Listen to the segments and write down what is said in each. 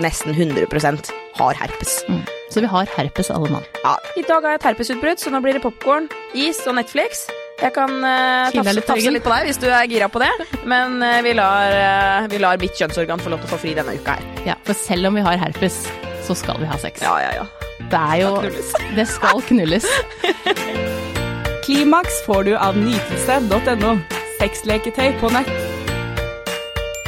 nesten 100% har herpes. Mm. Så vi har herpes alle mann. Ja, I dag har jeg et herpesutbrudd, så nå blir det popkorn, is og Netflix. Jeg kan uh, tafse, litt på tafse litt på deg hvis du er gira på det, men uh, vi, lar, uh, vi lar mitt kjønnsorgan få lov til å få fri denne uka her. Ja, For selv om vi har herpes, så skal vi ha sex. Ja, ja, ja. Det er jo. Det skal knulles. Klimaks får du av nytelse.no. Sexleketøy på nett.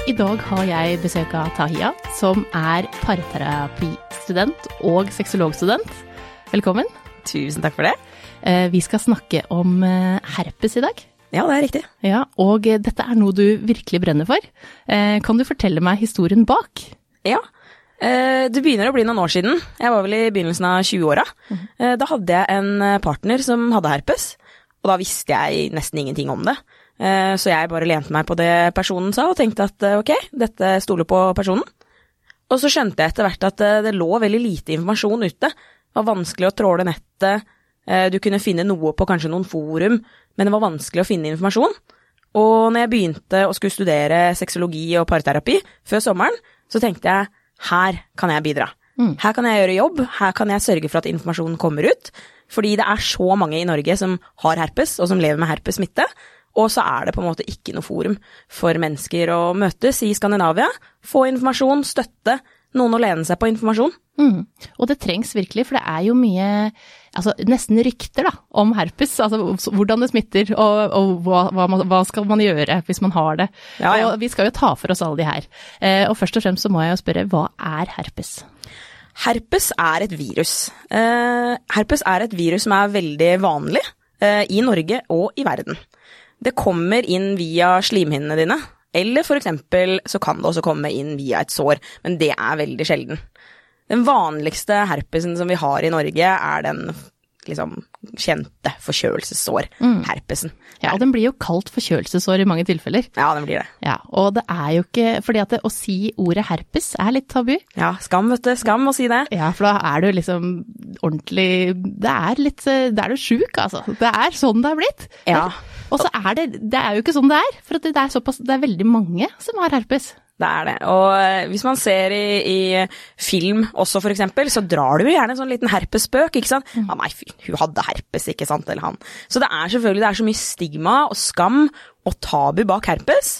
I dag har jeg besøk av Tahia, som er parterapistudent og sexologstudent. Velkommen. Tusen takk for det. Eh, Vi skal snakke om eh, herpes i dag. Ja, det er riktig. Ja, og eh, dette er noe du virkelig brenner for. Kan du fortelle meg historien bak? Ja. Det begynner å bli noen år siden. Jeg var vel i begynnelsen av 20-åra. Eh, da hadde jeg en partner som hadde herpes, og da visste jeg nesten ingenting om det. Eh, så jeg bare lente meg på det personen sa, og tenkte at eh, ok, dette stoler på personen. Og så skjønte jeg etter hvert at eh, det lå veldig lite informasjon ute. Det var vanskelig å tråle nettet. Du kunne finne noe på kanskje noen forum, men det var vanskelig å finne informasjon. Og når jeg begynte å skulle studere sexologi og parterapi før sommeren, så tenkte jeg her kan jeg bidra. Her kan jeg gjøre jobb, her kan jeg sørge for at informasjonen kommer ut. Fordi det er så mange i Norge som har herpes, og som lever med herpessmitte. Og så er det på en måte ikke noe forum for mennesker å møtes i Skandinavia. Få informasjon, støtte, noen å lene seg på informasjon. Mm. Og det trengs virkelig, for det er jo mye altså nesten rykter da, om herpes. Altså hvordan det smitter, og, og hva, hva, hva skal man gjøre hvis man har det. Ja, ja. Og vi skal jo ta for oss alle de her. Eh, og først og fremst så må jeg jo spørre, hva er herpes? Herpes er et virus. Eh, herpes er et virus som er veldig vanlig eh, i Norge og i verden. Det kommer inn via slimhinnene dine, eller for eksempel så kan det også komme inn via et sår, men det er veldig sjelden. Den vanligste herpesen som vi har i Norge, er den liksom kjente forkjølelsessår, herpesen. Ja, og den blir jo kalt forkjølelsesår i mange tilfeller. Ja, den blir det. Ja, og det er jo ikke fordi at det, å si ordet herpes er litt tabu. Ja, skam, vet du. Skam å si det. Ja, for da er du liksom ordentlig Det er litt Da er du sjuk, altså. Det er sånn det er blitt. Ja. Og så er det Det er jo ikke sånn det er, for det er såpass Det er veldig mange som har herpes. Det er det. Og eh, hvis man ser i, i film også, for eksempel, så drar du jo gjerne en sånn liten herpesspøk, ikke sant. Ja, nei, fy, hun hadde herpes, ikke sant, eller han. Så det er selvfølgelig det er så mye stigma og skam og tabu bak herpes.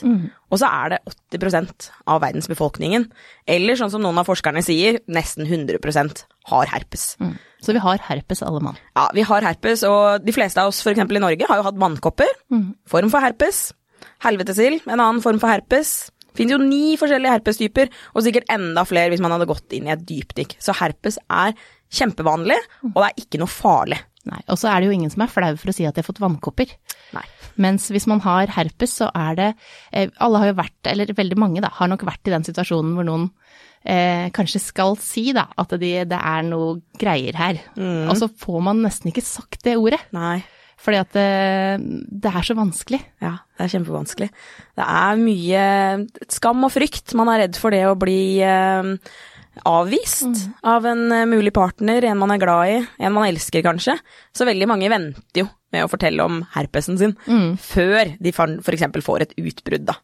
Og så er det 80 av verdensbefolkningen, eller sånn som noen av forskerne sier, nesten 100% har herpes. Så vi har herpes alle mann. Ja, vi har herpes, og de fleste av oss eksempel i Norge har jo hatt vannkopper. Form for herpes. Helvetesild, en annen form for herpes. Finnes jo ni forskjellige herpestyper, og sikkert enda flere hvis man hadde gått inn i et dypdykk. Så herpes er kjempevanlig, og det er ikke noe farlig. Nei, Og så er det jo ingen som er flau for å si at de har fått vannkopper. Nei. Mens hvis man har herpes, så er det eh, Alle har jo vært, eller veldig mange da, har nok vært i den situasjonen hvor noen eh, kanskje skal si da, at de, det er noe greier her. Og så får man nesten ikke sagt det ordet. Nei. Fordi at det, det er så vanskelig. Ja, det er kjempevanskelig. Det er mye skam og frykt. Man er redd for det å bli eh, avvist av en eh, mulig partner, en man er glad i, en man elsker kanskje. Så veldig mange venter jo med å fortelle om herpesen sin før de f.eks. får et utbrudd, da.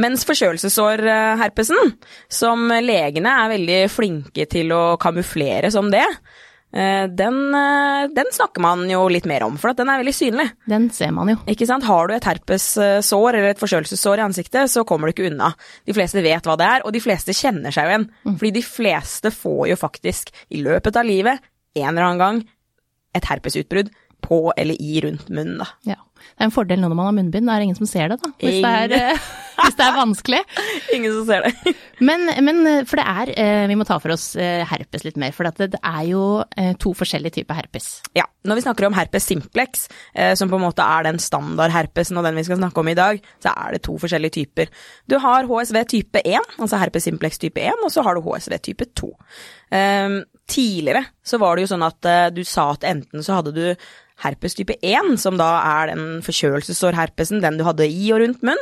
Mens forkjølelsesårherpesen, som legene er veldig flinke til å kamuflere som det, eh, den, eh, den snakker man jo litt mer om, for den er veldig synlig. Den ser man jo. Ikke sant? Har du et herpessår eller et forkjølelsessår i ansiktet, så kommer du ikke unna. De fleste vet hva det er, og de fleste kjenner seg jo igjen. Fordi de fleste får jo faktisk i løpet av livet en eller annen gang et herpesutbrudd på eller i rundt munnen, da. Ja. Det er en fordel nå når man har munnbind, det er ingen som ser det, da. Hvis det er, hvis det er vanskelig. Ingen som ser det. Men, men eh, for det er, eh, vi må ta for oss eh, herpes litt mer, for det, det er jo to forskjellige typer herpes. Ja, når vi snakker om herpes simplex, som på en måte er den standardherpesen og den vi skal snakke om i dag, så er det to forskjellige typer. Du har HSV type 1, altså herpes simplex type 1, og så har du HSV type 2. Eh, tidligere så var det jo sånn at du sa at enten så hadde du herpes type 1, som da er den forkjølelsesårherpesen, den du hadde i og rundt munn.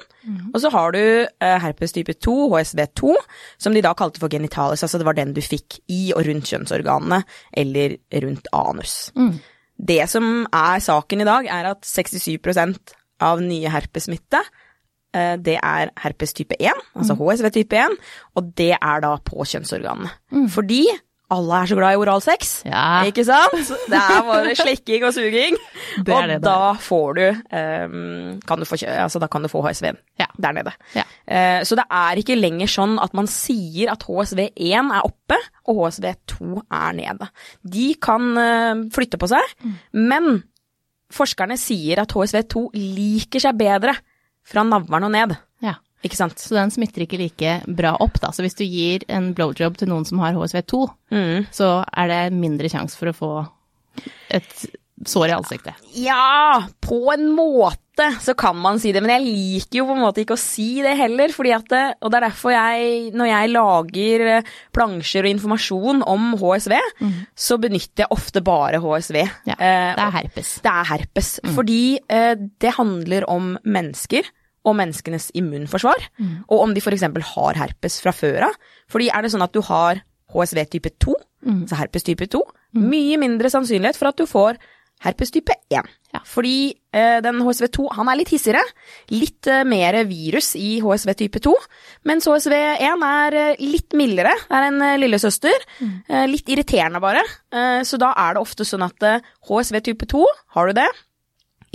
Og så har du eh, herpes type 2, HSV2, som de da kalte for genitalis, altså det var den du fikk i og rundt kjønnsorganene, eller rundt anus. Det som er saken i dag, er at 67% av nye herpes smitte, det er herpes type 1, altså HSV type 1, og det er da på kjønnsorganene. Fordi alle er så glad i oralsex, Ja. ikke sant? Det er bare slekking og suging. Det og det da får du, um, kan du få, altså da kan du få HSV Ja. der nede. Ja. Uh, så det er ikke lenger sånn at man sier at HSV1 er oppe og HSV2 er nede. De kan uh, flytte på seg, Mm. men forskerne sier at HSV2 liker seg bedre fra navlen og ned. Ikke sant? Så den smitter ikke like bra opp, da. Så hvis du gir en blowjob til noen som har HSV2, Mm. så er det mindre sjanse for å få et sår i ansiktet. Ja, på en måte så kan man si det, men jeg liker jo på en måte ikke å si det heller, fordi at det, og det er derfor jeg, når jeg lager eh, plansjer og informasjon om HSV, så benytter jeg ofte bare HSV. Ja, Eh, det er herpes. Det er herpes, fordi eh, det handler om mennesker og menneskenes immunforsvar, og om de f.eks. har herpes fra før av. Fordi er det sånn at du har HSV type 2, altså herpes type 2, mye mindre sannsynlighet for at du får herpes type 1. Ja. Fordi eh, den HSV2 han er litt hissigere, litt eh, mer virus i HSV type 2, mens HSV1 er eh, litt mildere, er en eh, lillesøster, eh, litt irriterende bare. Eh, så da er det ofte sånn at HSV type 2, har du det,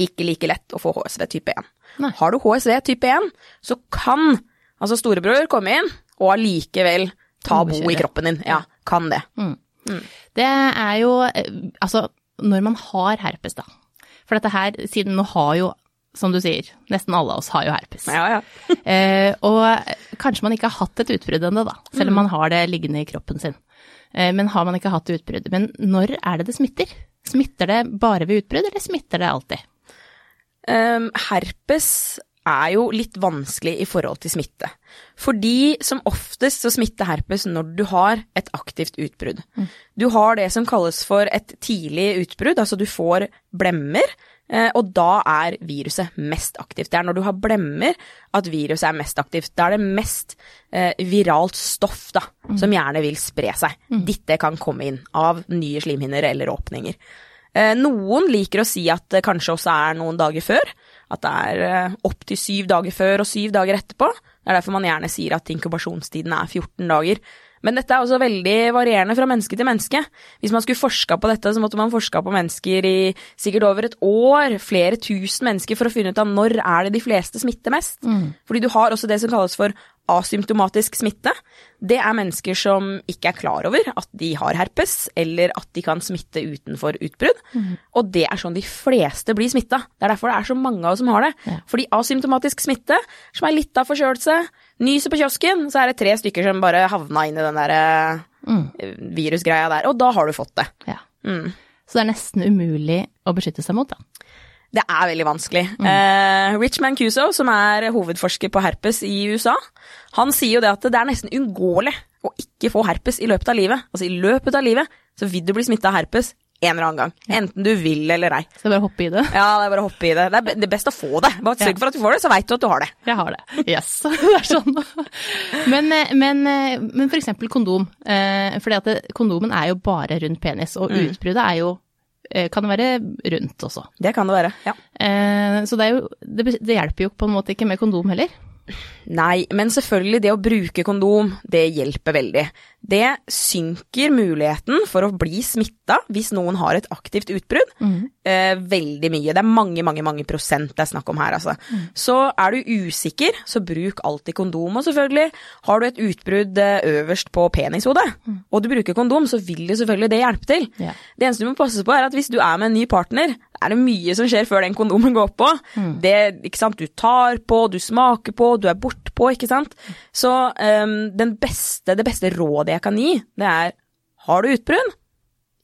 ikke like lett å få HSV type 1. Nei. Har du HSV type 1, så kan altså storebror komme inn og allikevel ta bo i kroppen din. Ja, kan det. Det er jo eh, Altså, når man har herpes, da. For dette her, siden nå har jo, som du sier, nesten alle av oss har jo herpes. Ja, ja. Eh, og kanskje man ikke har hatt et utbrudd ennå, da. Selv om man har det liggende i kroppen sin. Eh, men har man ikke hatt utbrudd. Men når er det det smitter? Smitter det bare ved utbrudd, eller smitter det alltid? Um, herpes er jo litt vanskelig i forhold til smitte. Fordi som oftest så smitter herpes når du har et aktivt utbrudd. Du har det som kalles for et tidlig utbrudd, altså du får blemmer, eh, og da er viruset mest aktivt. Det er når du har blemmer at viruset er mest aktivt. Da er det mest eh, viralt stoff da, som gjerne vil spre seg. Dette kan komme inn av nye slimhinner eller åpninger. Eh, Noen liker å si at det kanskje også er noen dager før. At det er eh, opptil syv dager før og syv dager etterpå. Det er derfor man gjerne sier at inkubasjonstiden er 14 dager. Men dette er også veldig varierende fra menneske til menneske. Hvis man skulle forska på dette, så måtte man forska på mennesker i sikkert over et år, flere tusen mennesker, for å finne ut av når er det de fleste smitter mest. Fordi du har også det som kalles for asymptomatisk smitte. Det er mennesker som ikke er klar over at de har herpes, eller at de kan smitte utenfor utbrudd. Og det er sånn de fleste blir smitta. Det er derfor det er så mange av oss som har det. Ja. Fordi asymptomatisk smitte, som er litt av forkjølelse, nyser på kiosken, så er det tre stykker som bare havna inn i den der mm. virusgreia der. Og da har du fått det. Ja. Mm. Så det er nesten umulig å beskytte seg mot, da. Det er veldig vanskelig. Mm. Uh, Rich Mancuso, som er hovedforsker på herpes i USA, han sier jo det at det er nesten uunngåelig å ikke få herpes i løpet av livet. Altså i løpet av livet så vil du bli smitta av herpes en eller annen gang. Enten du vil eller ei. Så det er bare å hoppe i det. Ja, det er bare å hoppe i det. Det er det best å få det. Bare sørg for at du får det, så veit du at du har det. Jeg har det. Yes. Det er sånn. Men, eh, men, eh, men for eksempel kondom. For kondomen er jo bare rundt penis, og utbruddet er jo eh, det være rundt også. Det kan det være. Ja. Eh, så det, er jo, det, det hjelper jo på en måte ikke med kondom heller. Nei, men selvfølgelig, det å bruke kondom, det hjelper veldig. Det synker muligheten for å bli smitta hvis noen har et aktivt utbrudd, eh, veldig mye. Det er mange, mange, mange prosent det er snakk om her, altså. Så er du usikker, så bruk alltid kondom. Og selvfølgelig, har du et utbrudd eh, øverst på penishodet, og du bruker kondom, så vil jo selvfølgelig det hjelpe til. Yeah. Det eneste du må passe på, er at hvis du er med en ny partner, er det mye som skjer før den kondomen går på. Det, ikke sant, du tar på, du smaker på, du er bortpå, ikke sant. Så um, den beste, det beste rådet jeg kan gi, det er har du utbrun?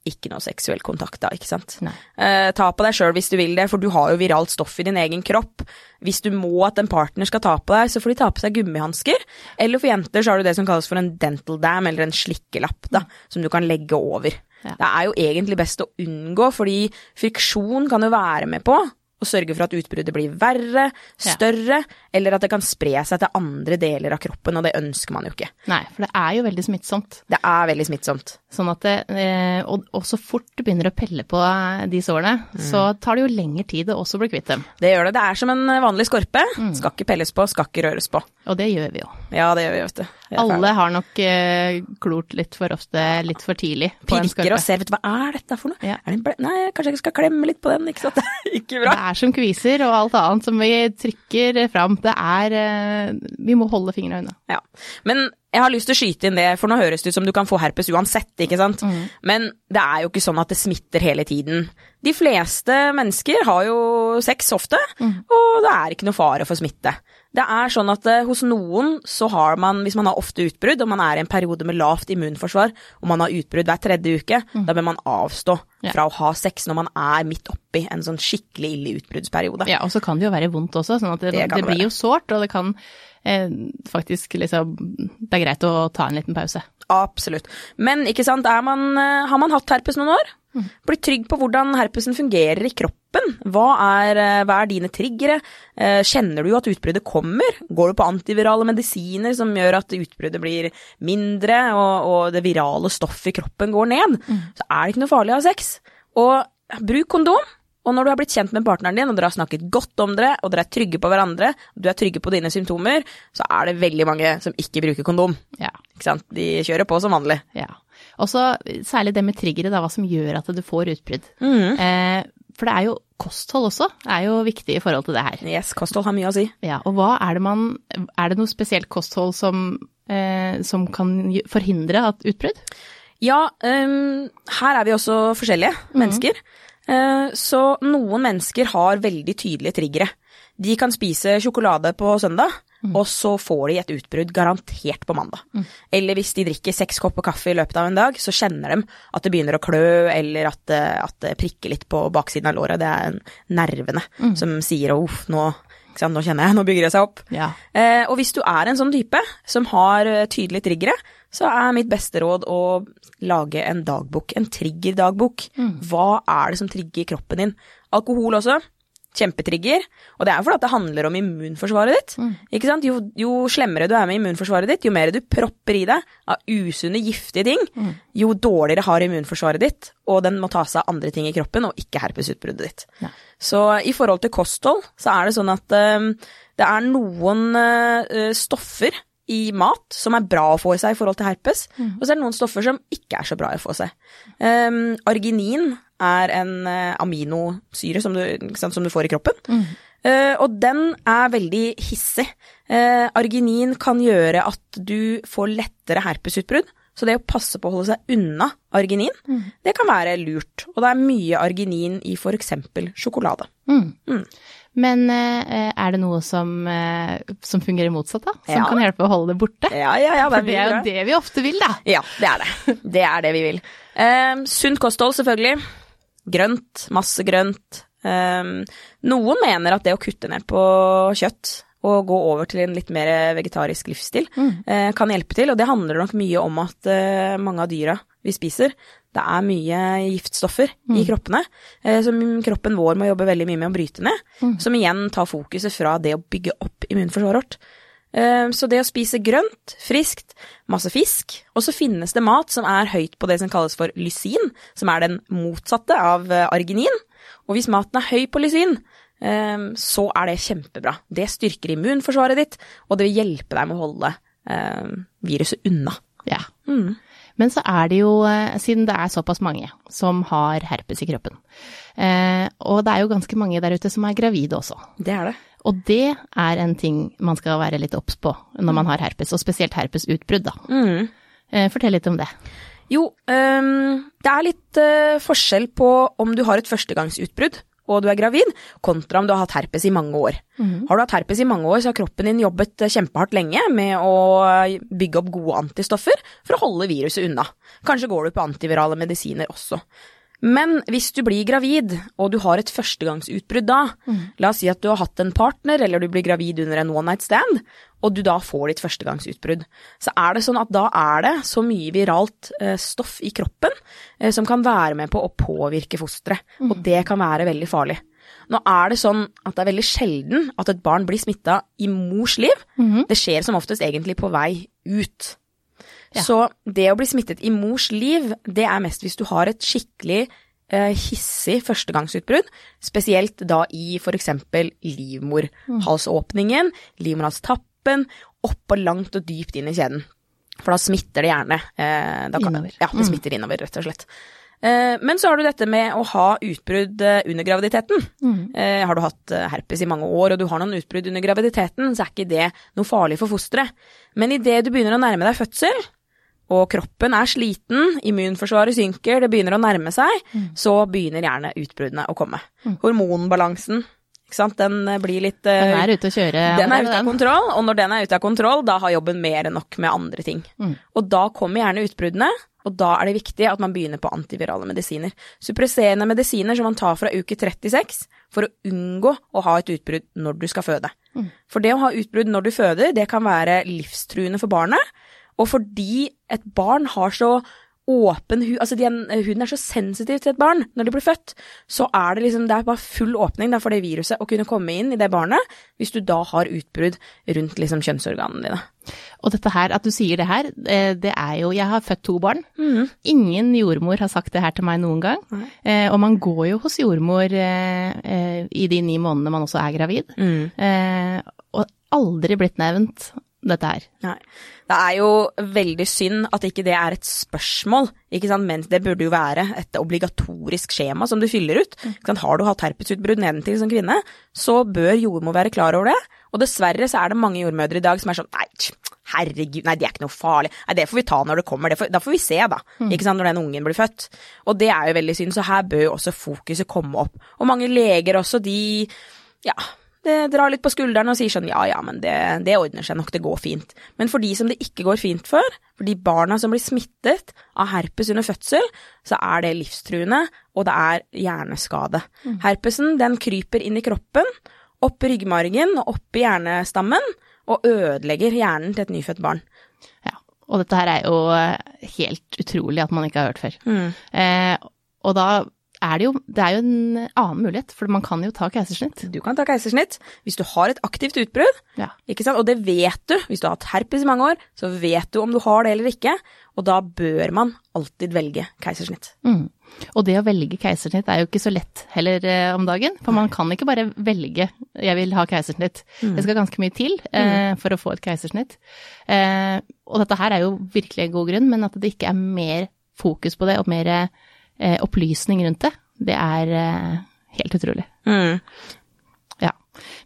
Ikke noe seksuell kontakt da, ikke sant. Eh, ta på deg sjøl hvis du vil det, for du har jo viralt stoff i din egen kropp. Hvis du må at en partner skal ta på deg, så får de ta på seg gummihansker. Eller for jenter så har du det som kalles for en dental dam, eller en slikkelapp, da, som du kan legge over. Ja. Det er jo egentlig best å unngå, fordi friksjon kan jo være med på å sørge for at utbruddet blir verre, Ja. større, eller at det kan spre seg til andre deler av kroppen, og det ønsker man jo ikke. Nei, for det er jo veldig smittsomt. Det er veldig smittsomt. Sånn at det, eh, og, og så fort du begynner å pelle på eh, de sårene, så tar det jo lengre tid å også bli kvitt dem. Det gjør det. Det er som en vanlig skorpe. Skal ikke pelles på, skal ikke røres på. Og det gjør vi jo. Ja, det gjør vi, vet du. Er Alle har nok uh, klort litt for ofte, litt for tidlig pirker og ser, vet du hva er dette for noe? Ja. Er det. Nei, kanskje jeg skal klemme litt på den, ikke sant? ikke bra. Det er som kviser og alt annet som vi trykker fram. Det er uh, Vi må holde fingrene unna. Ja. Men jeg har lyst til å skyte inn det, for nå høres det ut som du kan få herpes uansett, ikke sant? Men det er jo ikke sånn at det smitter hele tiden. De fleste mennesker har jo sex ofte, og det er ikke noe fare for smitte. Det er sånn at eh, hos noen så har man, hvis man har ofte utbrudd, og man er i en periode med lavt immunforsvar, og man har utbrudd hver tredje uke, da bør man avstå Ja. fra å ha sex når man er midt oppi en sånn skikkelig ille utbruddsperiode. Ja, og så kan det jo være vondt også, sånn at det, Det det, blir være. jo sårt, og det kan eh, faktisk liksom Det er greit å ta en liten pause. Absolutt. Men ikke sant, man, eh, har man hatt herpes noen år? Blitt trygg på hvordan herpesen fungerer i kroppen. Hva er, eh, hva er dine triggere? Eh, Kjenner du at utbruddet kommer? Går du på antivirale medisiner som gjør at utbruddet blir mindre, og, og det virale stoffet i kroppen går ned? Så er det ikke noe farlig å ha sex. Og bruk kondom. Og når du har blitt kjent med partneren din, og dere har snakket godt om dere, og dere er trygge på hverandre, og du er trygge på dine symptomer, så er det veldig mange som ikke bruker kondom. Ja. Ikke sant? De kjører på som vanlig. ja. Og så særlig det med triggere, hva som gjør at du får utbrudd. Mm. Eh, for det er jo kosthold også, er jo viktig i forhold til det her. Yes, kosthold har mye å si. Ja, og hva er det man Er det noe spesielt kosthold som, eh, som kan forhindre at utbrudd? Ja, um, her er vi også forskjellige mennesker. Eh, så noen mennesker har veldig tydelige triggere. De kan spise sjokolade på søndag, og så får de et utbrudd garantert på mandag. Eller hvis de drikker seks kopper kaffe i løpet av en dag, så kjenner de at det begynner å klø, eller at, det- at det prikker litt på baksiden av låret. Det er nervene som sier uff, nå, nå kjenner jeg, nå bygger det seg opp. Ja. Eh, og hvis du er en sånn type som har eh, tydelige triggere, så er mitt beste råd å lage en dagbok, en triggerdagbok. Hva er det som trigger kroppen din? Alkohol også. Kjempetrigger. Og det er fordi det handler om immunforsvaret ditt. Ikke sant? Jo, jo slemmere du er med immunforsvaret ditt, jo mer du propper i deg av usunne, giftige ting, jo dårligere har immunforsvaret ditt, og den må ta seg av andre ting i kroppen, og ikke herpesutbruddet ditt. Ja. Så i forhold til kosthold, så er det sånn at um, det er noen uh, stoffer i mat som er bra å få i seg i forhold til herpes, og så er det noen stoffer som ikke er så bra å få i seg. Um, arginin er en uh, aminosyre som du, sant, som du får i kroppen, Eh, og den er veldig hissig. Uh, arginin kan gjøre at du får lettere herpesutbrudd, så det å passe på å holde seg unna arginin, det kan være lurt. Og det er mye arginin i eksempel sjokolade. Mm. Men eh, er det noe som, eh, som fungerer motsatt, da? Som Ja. kan hjelpe å holde det borte? Ja, ja, ja. For det er jo det vi ofte vil, da. Ja, det er det. Det er det vi vil. Um, sunt kosthold, selvfølgelig. Grønt. Masse grønt. Um, noen mener at det å kutte ned på kjøtt og gå over til en litt mer vegetarisk livsstil mm. kan hjelpe til, og det handler nok mye om at eh, mange av dyra vi spiser, det er mye giftstoffer i kroppene, eh, som kroppen vår må jobbe veldig mye med å bryte ned, som igjen tar fokuset fra det å bygge opp immunforsvaret vårt. Eh, Så det å spise grønt, friskt, masse fisk, og så finnes det mat som er høyt på det som kalles for lysin, som er den motsatte av eh, arginin. Og hvis maten er høy på lysin, eh, så er det kjempebra. Det styrker immunforsvaret ditt, og det vil hjelpe deg med å holde eh, viruset unna. Ja. Men så er det jo, eh, siden det er såpass mange som har herpes i kroppen, eh, og det er jo ganske mange der ute som er gravide også. Det er det. Og det er en ting man skal være litt obs på når man har herpes, og spesielt herpesutbrudd, da. Mm. Fortell litt om det. Jo, øhm, det er litt forskjell på om du har et førstegangsutbrudd og du er gravid, kontra om du har hatt herpes i mange år. Har du hatt herpes i mange år, så har kroppen din jobbet øh, kjempehardt lenge med å øh, bygge opp gode antistoffer for å holde viruset unna. Kanskje går du på antivirale medisiner også. Men hvis du blir gravid, og du har et førstegangsutbrudd da, la oss si at du har hatt en partner, eller du blir gravid under en one night stand, og du da får ditt førstegangsutbrudd, så er det sånn at da er det så mye viralt eh, stoff i kroppen eh, som kan være med på å påvirke fosteret, og det kan være veldig farlig. Nå er det sånn at det er veldig sjelden at et barn blir smitta i mors liv. Det skjer som oftest egentlig på vei ut. Ja. Så det å bli smittet i mors liv, det er mest hvis du har et skikkelig eh, hissig førstegangsutbrudd, spesielt da i eksempel livmorhalsåpningen, livmorhalstappen, opp og langt og dypt inn i kjeden. For da smitter det gjerne. Eh, da kan, Innover. Ja, det smitter innover, rett og slett. Eh, men så har du dette med å ha utbrudd eh, under graviditeten. Eh, har du hatt herpes i mange år, og du har noen utbrudd under graviditeten, så er ikke det noe farlig for fosteret. Men idet du begynner å nærme deg fødsel, og kroppen er sliten, immunforsvaret synker, det begynner å nærme seg, så begynner gjerne utbruddene å komme. Hormonbalansen, ikke sant, den eh, blir litt eh, Den er ute å kjøre. den er ute av kontroll, og når den er ute av kontroll, da har jobben mer enn nok med andre ting. Mm. Og da kommer gjerne utbruddene, og da er det viktig at man begynner på antivirale medisiner. Suppresserende medisiner som man tar fra uke 36 for å unngå å ha et utbrudd når du skal føde. Mm. For det å ha utbrudd når du føder, det kan være livstruende for barnet, og fordi et barn har så åpen hud, altså er, huden er så sensitiv til et barn når de blir født, så er det liksom, det er bare full åpning for det viruset å kunne komme inn i det barnet, hvis du da har utbrudd rundt liksom kjønnsorganene dine. Og dette her, at du sier det her, eh, det er jo Jeg har født to barn. Ingen jordmor har sagt det her til meg noen gang. Mm. og man går jo hos jordmor eh, i de ni månedene man også er gravid. Mm. og aldri blitt nevnt dette her. Nei. Det er jo veldig synd at ikke det er et spørsmål, ikke sant, mens det burde jo være et obligatorisk skjema som du fyller ut. Sant? Har du hatt herpesutbrudd nedentil som kvinne, så bør jordmor være klar over det. Og dessverre så er det mange jordmødre i dag som er sånn nei, herregud, nei det er ikke noe farlig, nei det får vi ta når det kommer, det får, da får vi se da, ikke sant, når den ungen blir født. Og det er jo veldig synd, så her bør jo også fokuset komme opp. Og mange leger også, de, ja, det drar litt på skuldrene og sier sånn ja ja, men det, det ordner seg nok, det går fint. Men for de som det ikke går fint for, for de barna som blir smittet av herpes under fødsel, så er det livstruende, og det er hjerneskade. Herpesen den kryper inn i kroppen, opp i ryggmargen og opp i hjernestammen, og ødelegger hjernen til et nyfødt barn. Ja. Og dette her er jo eh, helt utrolig at man ikke har hørt før. Eh, og da er det jo Det er jo en annen mulighet, for man kan jo ta keisersnitt. Du kan ta keisersnitt hvis du har et aktivt utbrudd, Ja. Og det vet du. Hvis du har hatt herpes i mange år, så vet du om du har det eller ikke. Og da bør man alltid velge keisersnitt. Mm. Og det å velge keisersnitt er jo ikke så lett heller eh, om dagen, for man kan ikke bare velge 'jeg vil ha keisersnitt'. Det skal ganske mye til eh, for å få et keisersnitt. Eh, og dette her er jo virkelig en god grunn, men at det ikke er mer fokus på det og mer eh, opplysning rundt det, det er eh, helt utrolig. Mm. Ja.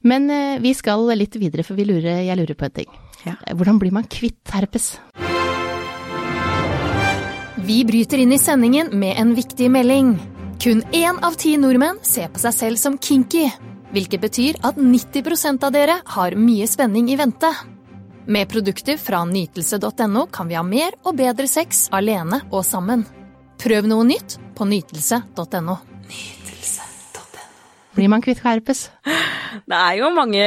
Men eh, vi skal litt videre, for vi lurer, jeg lurer på en ting. Ja. Hvordan blir man kvitt herpes? Vi bryter inn i sendingen med en viktig melding. Kun én av ti nordmenn ser på seg selv som kinky, hvilket betyr at 90% av dere har mye spenning i vente. Med produkter fra nytelse.no kan vi ha mer og bedre sex alene og sammen. Prøv noe nytt på nytelse.no. Blir man kvitt herpes? Det er jo mange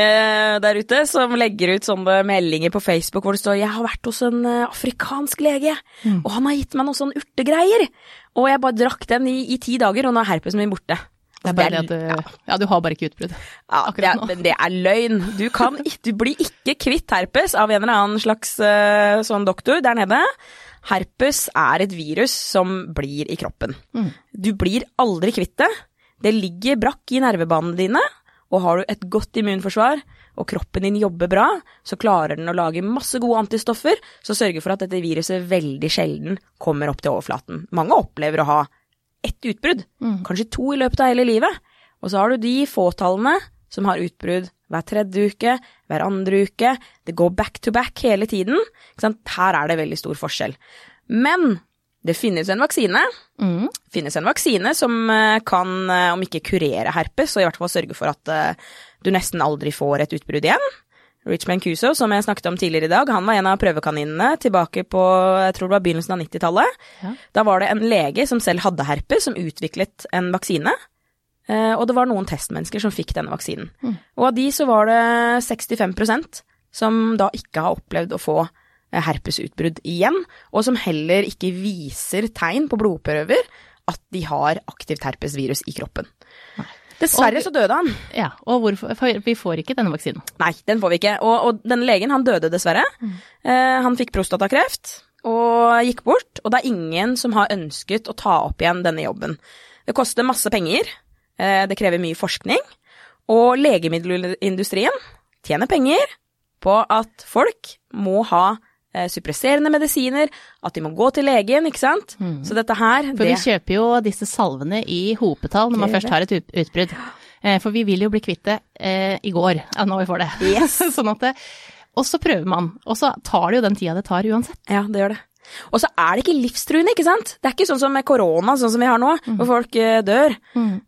der ute som legger ut sånne meldinger på Facebook hvor det står 'Jeg har vært hos en eh, afrikansk lege, og han har gitt meg noen sånne urtegreier'. Og jeg bare drakk den i, i ti dager, og nå er herpesen min borte. Det er bare det at du, ja, du har bare ikke utbrudd. Ja, det akkurat er, nå. men det er løgn. Du, kan, du blir ikke kvitt herpes av en eller annen slags eh, sånn doktor der nede. Herpes er et virus som blir i kroppen. Du blir aldri kvitt det. Det ligger brakk i nervebanene dine, og har du et godt immunforsvar, og kroppen din jobber bra, så klarer den å lage masse gode antistoffer som sørger for at dette viruset veldig sjelden kommer opp til overflaten. Mange opplever å ha ett utbrudd, kanskje to i løpet av hele livet. Og så har du de fåtallene som har utbrudd hver tredje uke, hver andre uke. Det går back to back hele tiden. Her er det veldig stor forskjell. Men det finnes en vaksine. Mm. finnes en vaksine som eh, kan, eh, om ikke kurere herpes, så i hvert fall sørge for at eh, du nesten aldri får et utbrudd igjen. Richmond Cuso, som jeg snakket om tidligere i dag, han var en av prøvekaninene tilbake på jeg tror det var begynnelsen av 90-tallet. Ja. Da var det en lege som selv hadde herpes, som utviklet en vaksine. Eh, Og det var noen testmennesker som fikk denne vaksinen. Og av de så var det 65% som da ikke har opplevd å få eh, herpesutbrudd igjen, og som heller ikke viser tegn på blodprøver at de har aktivt herpesvirus i kroppen. Dessverre Og- så døde han. Ja, og hvorfor? Vi får ikke denne vaksinen. Nei, den får vi ikke. Og, og denne legen, han døde dessverre. Eh, han fikk prostatakreft. og gikk bort, og det er ingen som har ønsket å ta opp igjen denne jobben. Det koster masse penger, det krever mye forskning, og legemiddelindustrien tjener penger på at folk må ha eh, suppresserende medisiner, at de må gå til legen, ikke sant. Så dette her, For det vi kjøper jo disse salvene i hopetall når man først har et utbrudd. Eh, For vi vil jo bli kvitt det eh, i går, ja, når vi får det. Yes. sånn at det, og så prøver man, og så tar det jo den tida det tar uansett. Ja, det gjør det. Og så er det ikke livstruende, ikke sant? Det er ikke sånn som med korona, sånn som vi har nå, hvor folk dør. dør.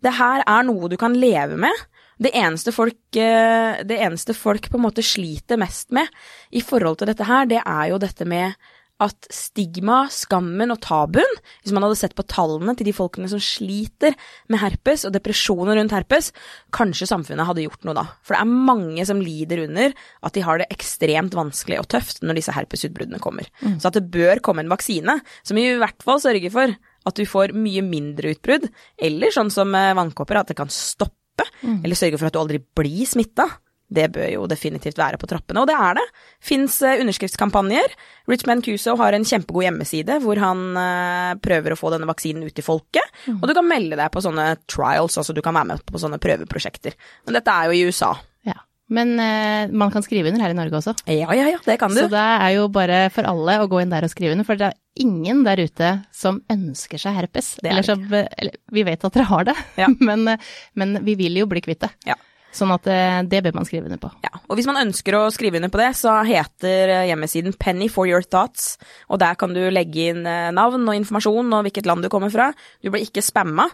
Det her er noe du kan leve med. Det eneste, folk, eh, det eneste folk på en måte sliter mest med i forhold til dette her, det er jo dette med at stigma, skammen og tabuen, hvis man hadde sett på tallene til de folkene som sliter med herpes og depresjoner rundt herpes, kanskje samfunnet hadde gjort noe da. For det er mange som lider under at de har det ekstremt vanskelig og tøft når disse herpesutbruddene kommer. Så at det bør komme en vaksine som i hvert fall sørger for at du får mye mindre utbrudd, eller sånn som vannkåper, vannkopper, at det kan stoppe, eller sørge for at du aldri blir smitta. Det bør jo definitivt være på trappene, og det er det. Fins underskriftskampanjer. Richman Cuso har en kjempegod hjemmeside hvor han eh, prøver å få denne vaksinen ut til folket. Og du kan melde deg på sånne trials, altså du kan være med på sånne prøveprosjekter. Men dette er jo i USA. Ja. Men uh, man kan skrive under her i Norge også. Ja, ja, ja, det kan du. Så det er jo bare for alle å gå inn der og skrive under, for det er ingen der ute som ønsker seg herpes. Det er Eller som, eller, vi vet at dere har det, Ja. men, eh, men vi vil jo bli kvitt det. Ja. Sånn at eh, det bør man skrive under på. Ja, og hvis man ønsker å skrive under på det, så heter eh, hjemmesiden Penny for your thoughts, og der kan du legge inn eh, navn og informasjon og hvilket land du kommer fra. Du blir ikke spamma,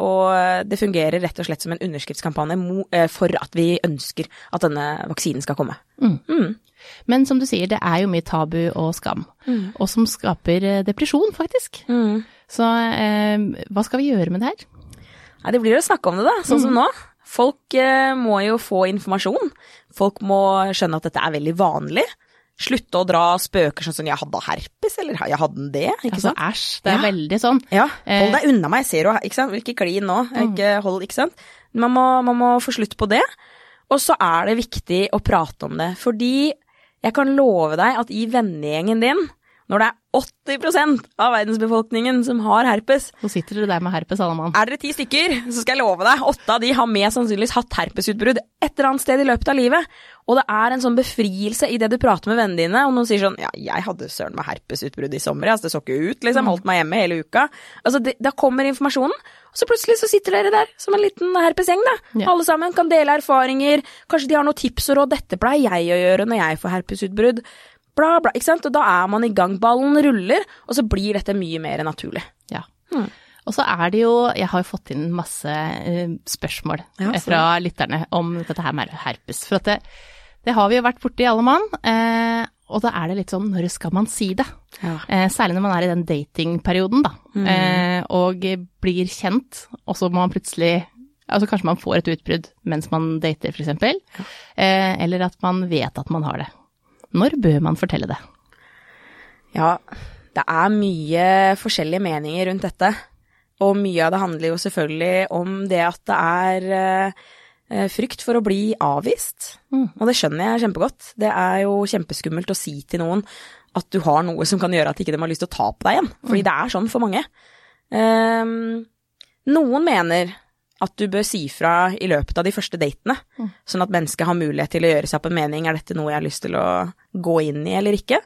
og det fungerer rett og slett som en underskriftskampanje for at vi ønsker at denne vaksinen skal komme. Men som du sier, det er jo mye tabu og skam, og som skaper depresjon, faktisk. Så eh, hva skal vi gjøre med det her? Nei, det blir å snakke om det, da, sånn som nå. Folk eh, må jo få informasjon. Folk må skjønne at dette er veldig vanlig. Slutte å dra spøker sånn som 'jeg hadde herpes', eller 'jeg hadde den det', ikke Altså sant? æsj, det er Ja. veldig sånn. Ja, Eh, hold deg unna meg, ser du Ikke sant, ikke klin nå, ikke hold, ikke sant. Man må, man må få slutt på det. Og så er det viktig å prate om det, fordi jeg kan love deg at i vennegjengen din, når det er 80% av verdensbefolkningen som har herpes, Så sitter dere der med herpes, alle mann. er dere ti stykker, så skal jeg love deg, åtte av de har mest sannsynligvis hatt herpesutbrudd et eller annet sted i løpet av livet. Og det er en sånn befrielse i det du prater med vennene dine, og noen sier sånn ja, jeg hadde søren meg herpesutbrudd i sommer, altså det så ikke ut, liksom, holdt meg hjemme hele uka. Altså, det, da kommer informasjonen, og så plutselig så sitter dere der som en liten herpesgjeng, da. Ja. Alle sammen kan dele erfaringer, kanskje de har noen tips og råd, dette pleier jeg å gjøre når jeg får herpesutbrudd. Bla, bla, ikke sant? Og da er man i gang, ballen ruller, og så blir dette mye mer naturlig. Ja. Og så er det jo Jeg har jo fått inn masse eh, spørsmål Ja, eh, fra lytterne om dette her med herpes. For at det, det har vi jo vært borti alle mann. Eh, og da er det litt sånn når skal man si det? Ja. Eh, særlig når man er i den datingperioden, da. Eh, og blir kjent, og så må man plutselig Altså kanskje man får et utbrudd mens man dater, for eksempel. Eh, eller at man vet at man har det. Når bør man fortelle det? Ja, det er mye forskjellige meninger rundt dette. Og mye av det handler jo selvfølgelig om det at det er eh, frykt for å bli avvist. Og det skjønner jeg kjempegodt. Det er jo kjempeskummelt å si til noen at du har noe som kan gjøre at ikke de har lyst til å ta på deg igjen. Fordi det er sånn for mange. Um, noen mener at du bør si fra i løpet av de første datene, sånn at mennesket har mulighet til å gjøre seg opp en mening, er dette noe jeg har lyst til å gå inn i eller ikke?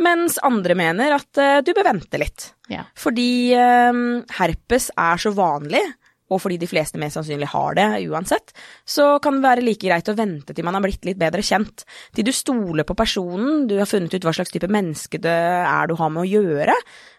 Mens andre mener at uh, du bør vente litt. Ja. Fordi eh, herpes er så vanlig, og fordi de fleste mest sannsynlig har det uansett, så kan det være like greit å vente til man har blitt litt bedre kjent. Til du stoler på personen, du har funnet ut hva slags type menneske det er du har med å gjøre,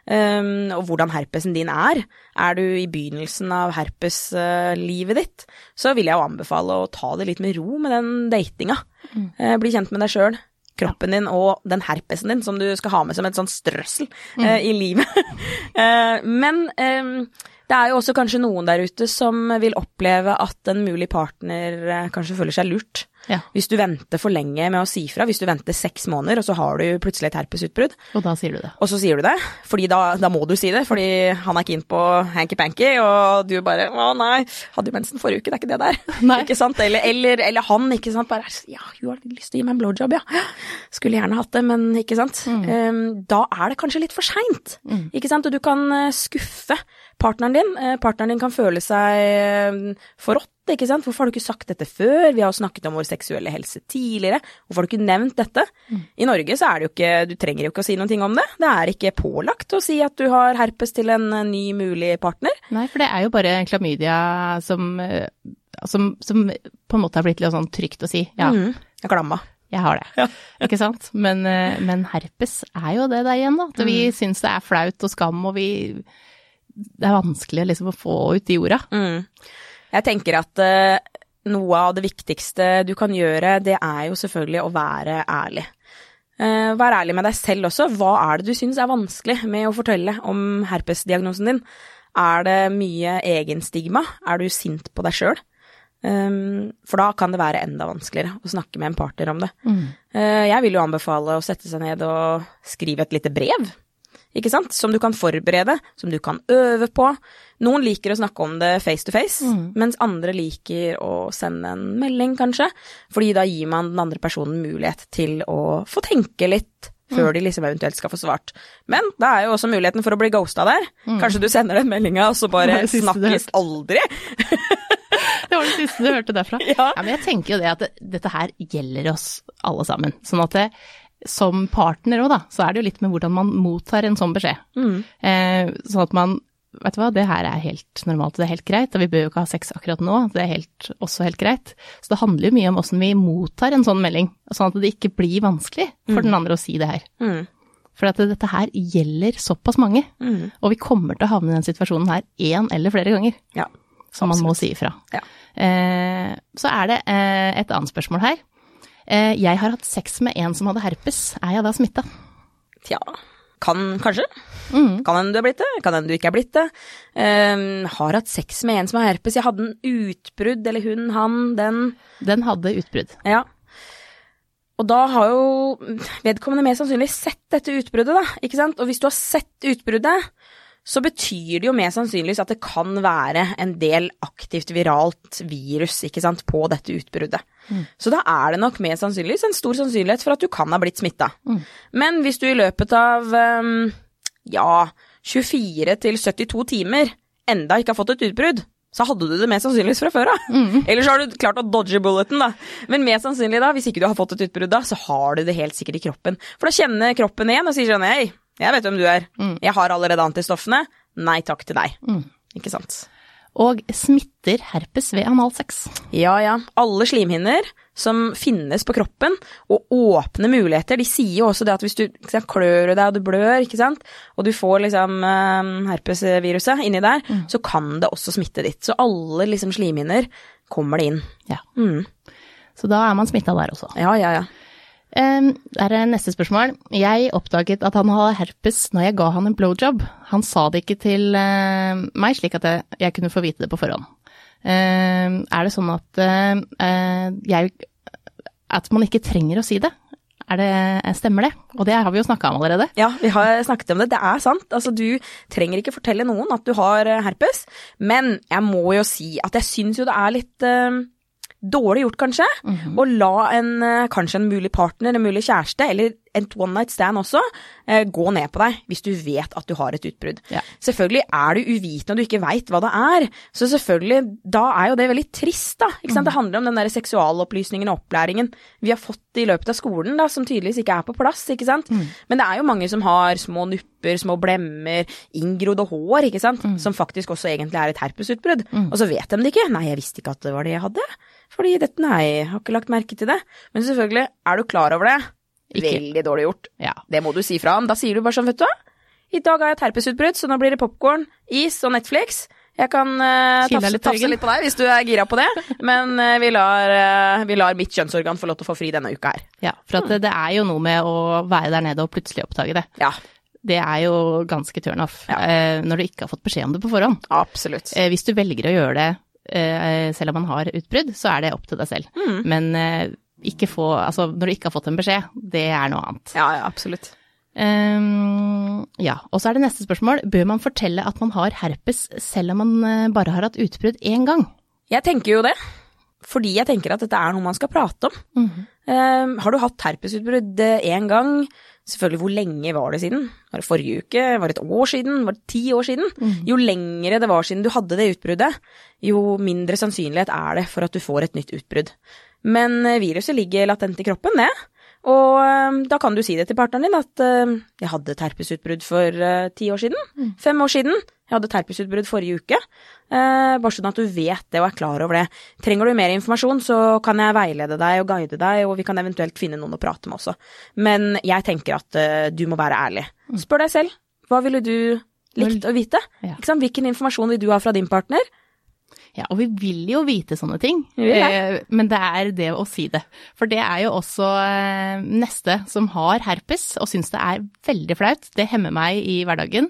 eh, og hvordan herpesen din er. Er du i begynnelsen av herpeslivet ditt, så vil jeg jo anbefale å ta det litt med ro med den datinga. Eh, Bli kjent med deg sjøl kroppen din og den herpesen din som du skal ha med som et sånt strøssel eh, i livet. uh, men eh, det er jo også kanskje noen der ute som vil oppleve at en mulig partner eh, kanskje føler seg lurt. Ja. Hvis du venter for lenge med å si fra, hvis du venter seks måneder, og så har du plutselig et herpesutbrudd, Og da sier du det. og så sier du det, fordi da, da må du si det, fordi han er keen på hanky-panky, og du bare 'Å nei, hadde jo mensen forrige uke, det er ikke det der'. Nei. Ikke sant? Eller, eller, eller han, ikke sant. Bare 'Ja, hun har lyst til å gi meg en blowjob, ja'. Skulle gjerne hatt det, men ikke sant. Um, da er det kanskje litt for seint. Ikke sant. Og du kan eh, skuffe partneren din. Eh, partneren din kan føle seg eh, ikke sant. Hvorfor har du ikke sagt dette før? Vi har snakket om vår seksuelle helse tidligere. Hvorfor har du ikke nevnt dette? I Norge så er det jo ikke Du trenger jo ikke å si noen ting om det. Det er ikke pålagt å si at du har herpes til en ny mulig partner. Nei, for det er jo bare klamydia som, eh, som, som på en måte har blitt litt sånn trygt å si. Ja, Mm. Jeg glemma. jeg har det. Ikke sant? Men, eh, men herpes er jo det der igjen, da. At vi syns det er flaut og skam, og vi Det er vanskelig liksom å få ut de orda. Mm. Jeg tenker at eh, noe av det viktigste du kan gjøre, det er jo selvfølgelig å være ærlig. Eh, vær ærlig med deg selv også. Hva er det du syns er vanskelig med å fortelle om herpesdiagnosen din? Er det mye egenstigma? Er du sint på deg sjøl? for da kan det være enda vanskeligere å snakke med en partner om det. Eh, jeg vil jo anbefale å sette seg ned og skrive et lite brev ikke sant? Som du kan forberede, som du kan øve på. Noen liker å snakke om det face to face, mens andre liker å sende en melding, kanskje. Fordi da gir man den andre personen mulighet til å få tenke litt før de liksom eventuelt skal få svart. Men da er jo også muligheten for å bli ghosta der. Kanskje du sender den meldinga, og så bare snakkes aldri. Det var det siste du hørte derfra. Ja. men jeg tenker jo det at det, dette her gjelder oss alle sammen. Sånn at det, som partner òg, da, så er det jo litt med hvordan man mottar en sånn beskjed. Eh, sånn at man Vet du hva, det her er helt normalt, det er helt greit, og vi bør jo ikke ha sex akkurat nå, det er helt, også helt greit. Så det handler jo mye om åssen vi mottar en sånn melding, sånn at det ikke blir vanskelig for den andre å si det her. Mm. For at dette her gjelder såpass mange, Mm. og vi kommer til å havne i den situasjonen her én eller flere ganger. Ja. som man må si ifra. Ja. Eh, så er det eh, et annet spørsmål her. Eh, jeg har hatt sex med en som hadde herpes, er jeg da smitta? Tja, kan kanskje. Mm. Kan hende du er blitt det, kan hende du ikke er blitt det. Um, har hatt sex med en som har herpes. Jeg hadde en utbrudd, eller hun, han, den. Den hadde utbrudd. Ja. Og da har jo vedkommende mer sannsynlig sett dette utbruddet, da, ikke sant. Og hvis du har sett utbruddet, så betyr det jo mest sannsynligvis at det kan være en del aktivt viralt virus, ikke sant, på dette utbruddet. Så da er det nok mest sannsynligvis en stor sannsynlighet for at du kan ha blitt smitta. Men hvis du i løpet av ehm, ja, 24 til 72 timer enda ikke har fått et utbrudd, så hadde du det mest sannsynligvis fra før av. Eller så har du klart å dodge bulleten, da. Men mest sannsynlig da, hvis ikke du har fått et utbrudd da, så har du det helt sikkert i kroppen. For da kjenner kroppen igjen og sier sånn hei, jeg vet hvem du er. Jeg har allerede antistoffene. Nei takk til deg. Ikke sant. Og smitter herpes ved analsex. Ja, ja. Alle slimhinner som finnes på kroppen, og åpne muligheter. De sier jo også det at hvis du sant, klør deg og du blør, ikke sant, og du får liksom eh, herpesviruset inni der, så kan det også smitte ditt. Så alle liksom slimhinner kommer det inn. Ja. Mm. Så da er man smitta der også. Ja, ja, ja. Um, der er neste spørsmål. Jeg oppdaget at han hadde herpes når jeg ga han en blowjob. Han sa det ikke til eh, meg, slik at jeg, kunne få vite det på forhånd. Um, er det sånn at eh, eh, jeg At man ikke trenger å si det? Det stemmer det? Og det har vi jo snakka om allerede. Ja, vi har snakket om det. Det er sant. Altså, du trenger ikke fortelle noen at du har herpes, men jeg må jo si at jeg syns jo det er litt dårlig gjort, kanskje, å la en, eh, kanskje en mulig partner, en mulig kjæreste, eller en one night stand også, eh, gå ned på deg hvis du vet at du har et utbrudd. Ja. Selvfølgelig er du uvitende og du ikke veit hva det er, så selvfølgelig, da er jo det veldig trist, da. Ikke sant? Det handler om den der seksualopplysningen og opplæringen vi har fått i løpet av skolen, da, som tydeligvis ikke er på plass, ikke sant. Men det er jo mange som har små nupper, små blemmer, inngrodde hår, ikke sant, som faktisk også egentlig er et herpesutbrudd. Og så vet de det ikke. Nei, jeg visste ikke at det var det jeg hadde. Fordi dette, nei, jeg har ikke lagt merke til det. Men selvfølgelig, er du klar over det? Ikke. Veldig dårlig gjort. Ja. Det må du si fra om. Da sier du bare sånn, vet du hva. I dag har jeg et herpesutbrudd, så nå blir det popkorn, is og Netflix. Jeg kan uh, tafse, litt på tafse litt på deg hvis du er gira på det, men uh, vi, lar, uh, vi lar mitt kjønnsorgan få lov til å få fri denne uka her. ja for at det, det er jo noe med å være der nede og plutselig oppdage det. Ja, Det er jo ganske turnoff Ja. når du ikke har fått beskjed om det på forhånd. absolutt. Hvis du velger å gjøre det selv om man har utbrudd, så er det opp til deg selv. Mm. Men eh, ikke få, altså når du ikke har fått en beskjed, det er noe annet. Ja, ja, absolutt. Um, ja, og så er det neste spørsmål. Bør man fortelle at man har herpes selv om man eh, bare har hatt utbrudd én gang? Jeg tenker jo det. Fordi jeg tenker at dette er noe man skal prate om. Mhm. Eh, har du hatt herpesutbrudd én gang? Selvfølgelig, hvor lenge var det siden? Var det forrige uke? Var det et år siden? Var det ti år siden? Jo lengre det var siden du hadde det utbruddet, jo mindre sannsynlighet er det for at du får et nytt utbrudd. Men eh, viruset ligger latent i kroppen, det. Og eh, da kan du si det til partneren din at eh, 'jeg hadde et herpesutbrudd for eh, ti år siden', fem år siden, 'jeg hadde terpisutbrudd forrige uke'. Eh, bare sånn at du vet det og er klar over det. Trenger du mer informasjon, så kan jeg veilede deg og guide deg, og vi kan eventuelt finne noen å prate med også. Men jeg tenker at eh, du må være ærlig. Spør deg selv, hva ville du likt å vite? Ja. Hvilken informasjon vil du ha fra din partner? Ja, og vi vil jo vite sånne ting, det. eh, men det er det å si det. For det er jo også eh, neste som har herpes og syns det er veldig flaut. Det hemmer meg i hverdagen.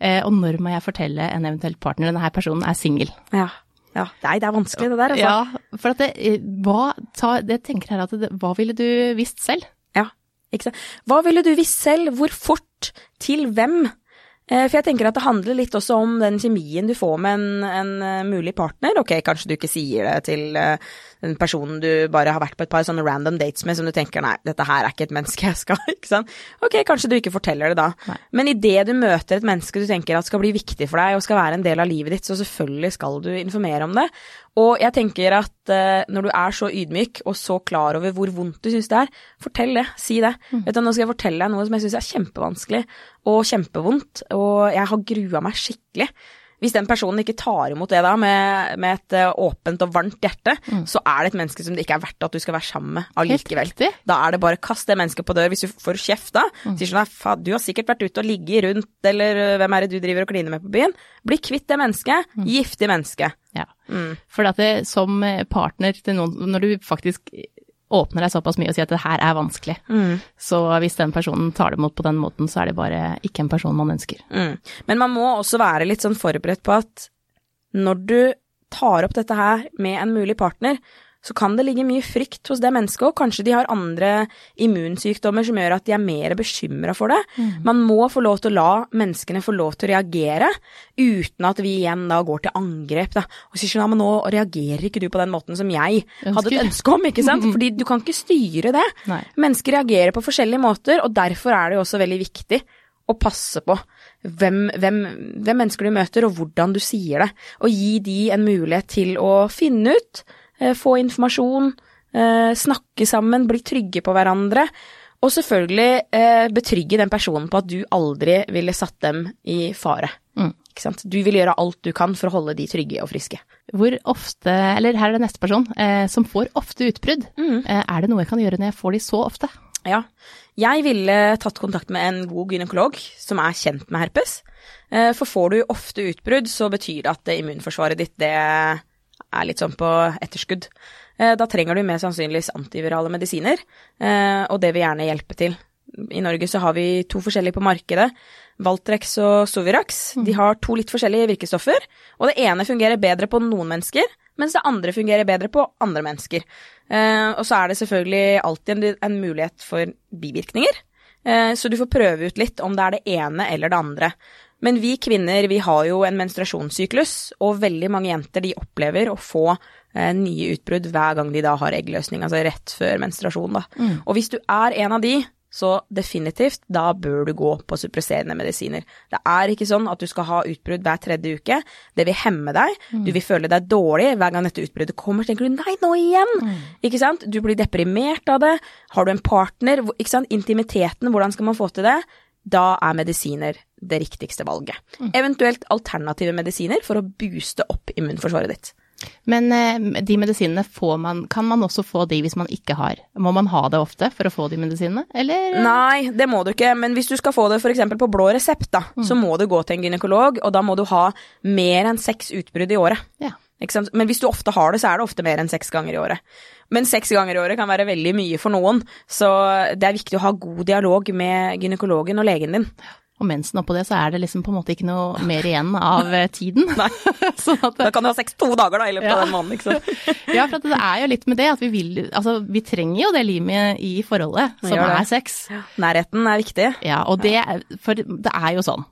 Eh, Og når må jeg fortelle en eventuell partner denne personen er singel? Ja. ja. Nei, det er vanskelig det der, altså. Ja, for at det, eh, hva, ta, det tenker her at det, hva ville du visst selv? Ja, ikke sant. Hva ville du visst selv? Hvor fort? Til hvem? Eh, For jeg tenker at det handler litt også om den kjemien du får med en, en eh, mulig partner. Ok, kanskje du ikke sier det til eh, den personen du bare har vært på et par sånne random dates med som du tenker nei, dette her er ikke et menneske jeg skal, ikke sant. Ok, kanskje du ikke forteller det da. Nei. Men idet du møter et menneske du tenker at skal bli viktig for deg og skal være en del av livet ditt, så selvfølgelig skal du informere om det. Og jeg tenker at uh, når du er så ydmyk og så klar over hvor vondt du syns det er, fortell det, si det. Vet du, nå skal jeg fortelle deg noe som jeg syns er kjempevanskelig og kjempevondt, og jeg har grua meg skikkelig. Hvis den personen ikke tar imot det da med, med et eh, åpent og varmt hjerte, så er det et menneske som det ikke er verdt at du skal være sammen med allikevel. Da er det bare kast det mennesket på dør hvis du får kjeft da. Sier sånn, «Nei, faen, du har sikkert vært ute og ligget rundt, eller øh, hvem er det du driver og kliner med på byen? Bli kvitt det mennesket. Giftig menneske. Ja. Mm. For det, som partner til noen, når du faktisk åpner deg såpass mye og sier at det her er vanskelig, Mm. så hvis den personen tar det imot på den måten, så er det bare ikke en person man ønsker. Mm. Men man må også være litt sånn forberedt på at når du tar opp dette her med en mulig partner, så kan det ligge mye frykt hos det mennesket, og kanskje de har andre immunsykdommer som gjør at de er mer bekymra for det. Man må få lov til å la menneskene få lov til å reagere, uten at vi igjen da går til angrep, da. Og sier sånn, men nå reagerer ikke du på den måten som jeg hadde et ønske om, ikke sant? Fordi du kan ikke styre det. Nei. Mennesker reagerer på forskjellige måter, og derfor er det jo også veldig viktig å passe på hvem, hvem, hvem mennesker du møter, og hvordan du sier det. Og gi de en mulighet til å finne ut, få informasjon, eh, snakke sammen, bli trygge på hverandre. Og selvfølgelig eh, betrygge den personen på at du aldri ville satt dem i fare. Mm. Ikke sant? Du vil gjøre alt du kan for å holde de trygge og friske. Hvor ofte, eller her er det neste person, eh, som får ofte utbrudd. Mm. Eh, er det noe jeg kan gjøre når jeg får de så ofte? Ja. Jeg ville tatt kontakt med en god gynekolog som er kjent med herpes. Eh, For får du ofte utbrudd, så betyr det at immunforsvaret ditt det er litt sånn på etterskudd. Eh, Da trenger du mest sannsynligvis antivirale medisiner, eh, og det vil gjerne hjelpe til. I Norge så har vi to forskjellige på markedet, Valtrex og Sovirax. De har to litt forskjellige virkestoffer, og det ene fungerer bedre på noen mennesker, mens det andre fungerer bedre på andre mennesker. Eh, og så er det selvfølgelig alltid en, mulighet for bivirkninger, så du får prøve ut litt om det er det ene eller det andre. Men vi kvinner vi har jo en menstruasjonssyklus, og veldig mange jenter de opplever å få eh, nye utbrudd hver gang de da har eggløsning, altså rett før menstruasjon. Da. Og hvis du er en av de, så definitivt, da bør du gå på suppresserende medisiner. Det er ikke sånn at du skal ha utbrudd hver tredje uke. Det vil hemme deg. Du vil føle deg dårlig hver gang dette utbruddet kommer. Så tenker du nei, nå igjen! Ikke sant? Du blir deprimert av det. Har du en partner, ikke sant? intimiteten, hvordan skal man få til det? Da er medisiner det riktigste valget. Eventuelt alternative medisiner for å booste opp immunforsvaret ditt. Men eh, de medisinene får man, kan man også få de hvis man ikke har? Må man ha det ofte for å få de medisinene, eller? Nei, det må du ikke, men hvis du skal få det f.eks. på blå resept, da, så må du gå til en gynekolog, og da må du ha mer enn seks utbrudd i året. Ja. Men hvis du ofte har det, så er det ofte mer enn seks ganger i året. Men seks ganger i året kan være veldig mye for noen, så det er viktig å ha god dialog med gynekologen og legen din. Og mensen oppå det, så er det liksom på en måte ikke noe mer igjen av eh, tiden. Nei. sånn at, Da kan du ha sex to dager da, i løpet Ja. av den måneden, ikke sant. ja, for det er jo litt med det at vi vil Altså, vi trenger jo det limet i forholdet, som er sex. Nærheten er viktig. Ja, og det For det er jo sånn.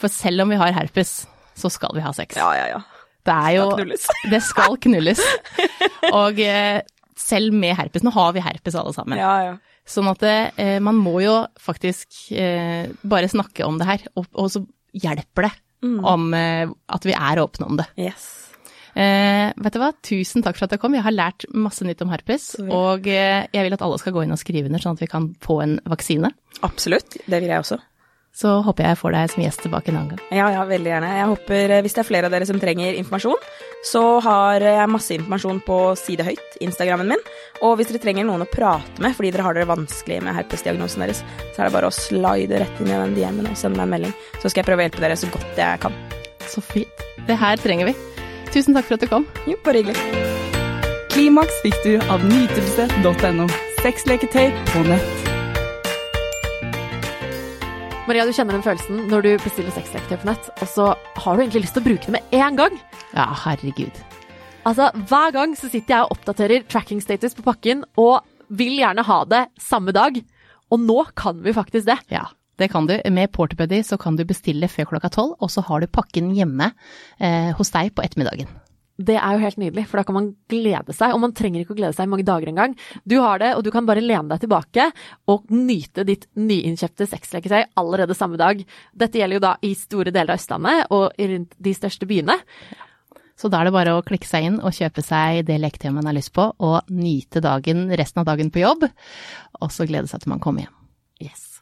For selv om vi har herpes, så skal vi ha sex. Ja, ja, ja. Det er jo Skal knulles. Det skal knulles. Og eh, selv med herpes Nå har vi herpes alle sammen. Ja, ja. Sånn at eh, man må jo faktisk eh, bare snakke om det her, og, og så hjelper det om eh, at vi er åpne om det. Yes. Eh, vet du hva, tusen takk for at jeg kom. Jeg har lært masse nytt om herpes, og eh, jeg vil at alle skal gå inn og skrive under, sånn at vi kan få en vaksine. Absolutt. Det vil jeg også. Så håper jeg jeg får deg som gjest tilbake en annen gang. Ja, ja, veldig gjerne. Jeg håper, eh, hvis det er flere av dere som trenger informasjon, så har jeg masse informasjon på Side høyt, Instagrammen min. Og hvis dere trenger noen å prate med fordi dere har det vanskelig med herpesdiagnosen deres, så er det bare å slide rett inn i den DM-en og sende meg en melding. Så skal jeg prøve å hjelpe dere så godt jeg kan. Så fint. Det her trenger vi. Tusen takk for at du kom. Jo, bare hyggelig. Klimaks fikk du av nytelse.no. Sexleketøy på nett. Maria, du kjenner den følelsen når du bestiller sexleketøy på nett, og så har du egentlig lyst til å bruke det med en gang. Ja, herregud. Altså, Hver gang så sitter jeg og oppdaterer tracking status på pakken, og vil gjerne ha det samme dag. Og nå kan vi faktisk det. Ja, det kan du. Med Porterbuddy så kan du bestille før klokka tolv, og så har du pakken hjemme eh, hos deg på ettermiddagen. Det er jo helt nydelig, for da kan man glede seg. Og man trenger ikke å glede seg i mange dager engang. Du har det, og du kan bare lene deg tilbake og nyte ditt nyinnkjøpte sexleketøy allerede samme dag. Dette gjelder jo da i store deler av Østlandet og rundt de største byene. Så da er det bare å klikke seg inn og kjøpe seg det leketøyet man har lyst på, og nyte dagen, resten av dagen på jobb, og så glede seg til man kommer hjem. Yes.